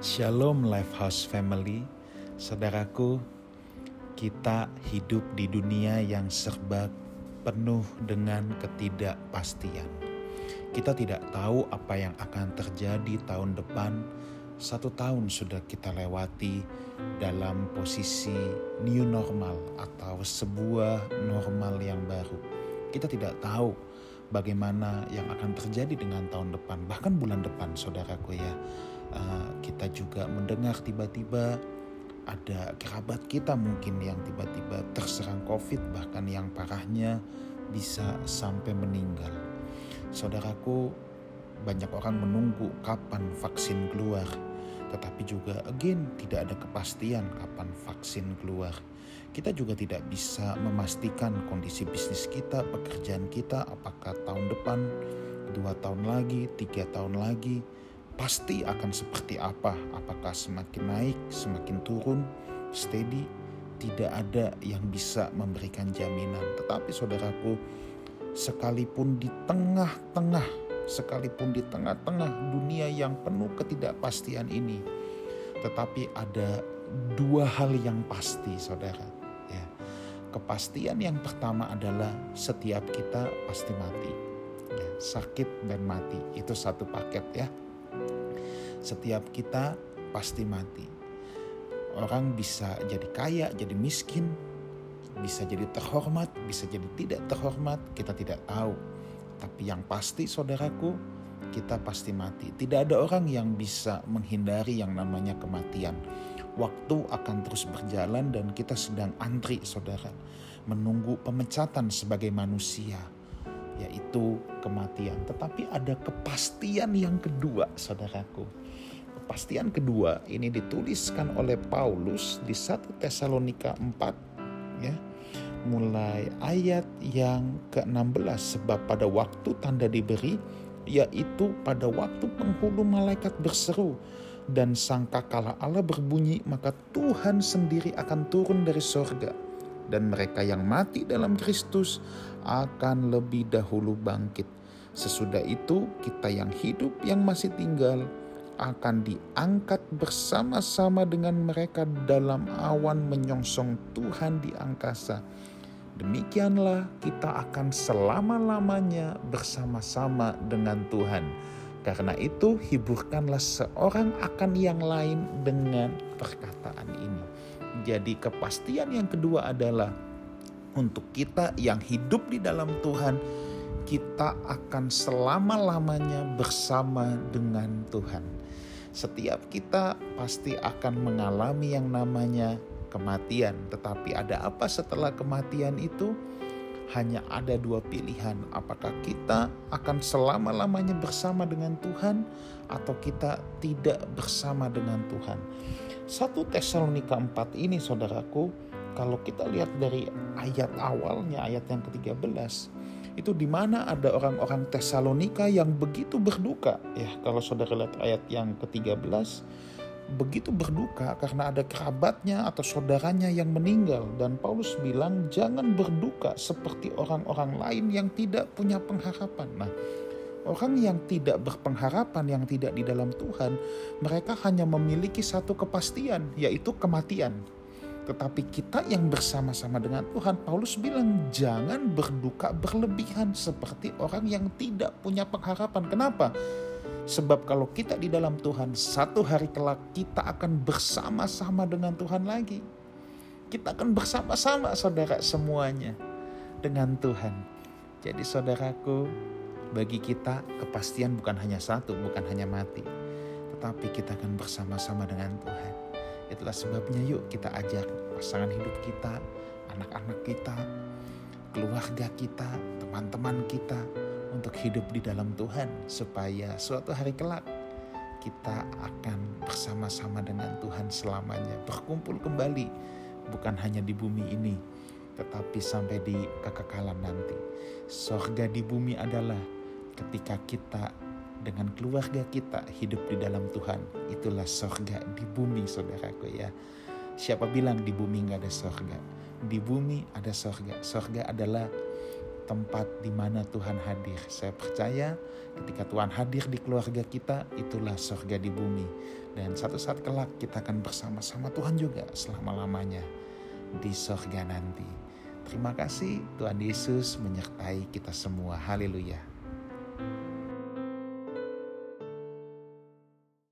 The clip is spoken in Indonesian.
Shalom Lifehouse Family, saudaraku, kita hidup di dunia yang serba penuh dengan ketidakpastian. Kita tidak tahu apa yang akan terjadi tahun depan. Satu tahun sudah kita lewati dalam posisi new normal atau sebuah normal yang baru. Kita tidak tahu bagaimana yang akan terjadi dengan tahun depan, bahkan bulan depan, saudaraku ya uh, kita juga mendengar tiba-tiba ada kerabat kita mungkin yang tiba-tiba terserang COVID bahkan yang parahnya bisa sampai meninggal. Saudaraku, banyak orang menunggu kapan vaksin keluar, tetapi juga again tidak ada kepastian kapan vaksin keluar. Kita juga tidak bisa memastikan kondisi bisnis kita, pekerjaan kita, apakah tahun depan, dua tahun lagi, tiga tahun lagi, pasti akan seperti apa? Apakah semakin naik, semakin turun, steady? Tidak ada yang bisa memberikan jaminan. Tetapi saudaraku, sekalipun di tengah-tengah, sekalipun di tengah-tengah dunia yang penuh ketidakpastian ini, tetapi ada dua hal yang pasti, saudara. Ya, kepastian yang pertama adalah setiap kita pasti mati. Ya, sakit dan mati itu satu paket ya setiap kita pasti mati. Orang bisa jadi kaya, jadi miskin, bisa jadi terhormat, bisa jadi tidak terhormat, kita tidak tahu. Tapi yang pasti saudaraku, kita pasti mati. Tidak ada orang yang bisa menghindari yang namanya kematian. Waktu akan terus berjalan dan kita sedang antri saudara. Menunggu pemecatan sebagai manusia yaitu kematian. Tetapi ada kepastian yang kedua saudaraku kepastian kedua ini dituliskan oleh Paulus di 1 Tesalonika 4 ya mulai ayat yang ke-16 sebab pada waktu tanda diberi yaitu pada waktu penghulu malaikat berseru dan sangkakala Allah berbunyi maka Tuhan sendiri akan turun dari sorga dan mereka yang mati dalam Kristus akan lebih dahulu bangkit. Sesudah itu kita yang hidup yang masih tinggal akan diangkat bersama-sama dengan mereka dalam awan menyongsong Tuhan di angkasa. Demikianlah kita akan selama-lamanya bersama-sama dengan Tuhan. Karena itu hiburkanlah seorang akan yang lain dengan perkataan ini. Jadi kepastian yang kedua adalah untuk kita yang hidup di dalam Tuhan, kita akan selama-lamanya bersama dengan Tuhan setiap kita pasti akan mengalami yang namanya kematian. Tetapi ada apa setelah kematian itu? Hanya ada dua pilihan, apakah kita akan selama-lamanya bersama dengan Tuhan atau kita tidak bersama dengan Tuhan. Satu Tesalonika 4 ini saudaraku, kalau kita lihat dari ayat awalnya, ayat yang ke-13, itu di mana ada orang-orang Tesalonika yang begitu berduka. Ya, kalau saudara lihat ayat yang ke-13, begitu berduka karena ada kerabatnya atau saudaranya yang meninggal dan Paulus bilang jangan berduka seperti orang-orang lain yang tidak punya pengharapan. Nah, orang yang tidak berpengharapan yang tidak di dalam Tuhan, mereka hanya memiliki satu kepastian yaitu kematian. Tetapi kita yang bersama-sama dengan Tuhan, Paulus bilang jangan berduka berlebihan seperti orang yang tidak punya pengharapan. Kenapa? Sebab kalau kita di dalam Tuhan, satu hari kelak kita akan bersama-sama dengan Tuhan lagi. Kita akan bersama-sama saudara semuanya dengan Tuhan. Jadi saudaraku, bagi kita kepastian bukan hanya satu, bukan hanya mati. Tetapi kita akan bersama-sama dengan Tuhan. Itulah sebabnya yuk kita ajak pasangan hidup kita, anak-anak kita, keluarga kita, teman-teman kita untuk hidup di dalam Tuhan supaya suatu hari kelak kita akan bersama-sama dengan Tuhan selamanya berkumpul kembali bukan hanya di bumi ini tetapi sampai di kekekalan nanti. Sorga di bumi adalah ketika kita dengan keluarga kita hidup di dalam Tuhan. Itulah sorga di bumi saudaraku ya. Siapa bilang di bumi nggak ada sorga? Di bumi ada sorga. Sorga adalah tempat di mana Tuhan hadir. Saya percaya ketika Tuhan hadir di keluarga kita, itulah sorga di bumi. Dan satu saat kelak kita akan bersama-sama Tuhan juga selama-lamanya di sorga nanti. Terima kasih Tuhan Yesus menyertai kita semua. Haleluya.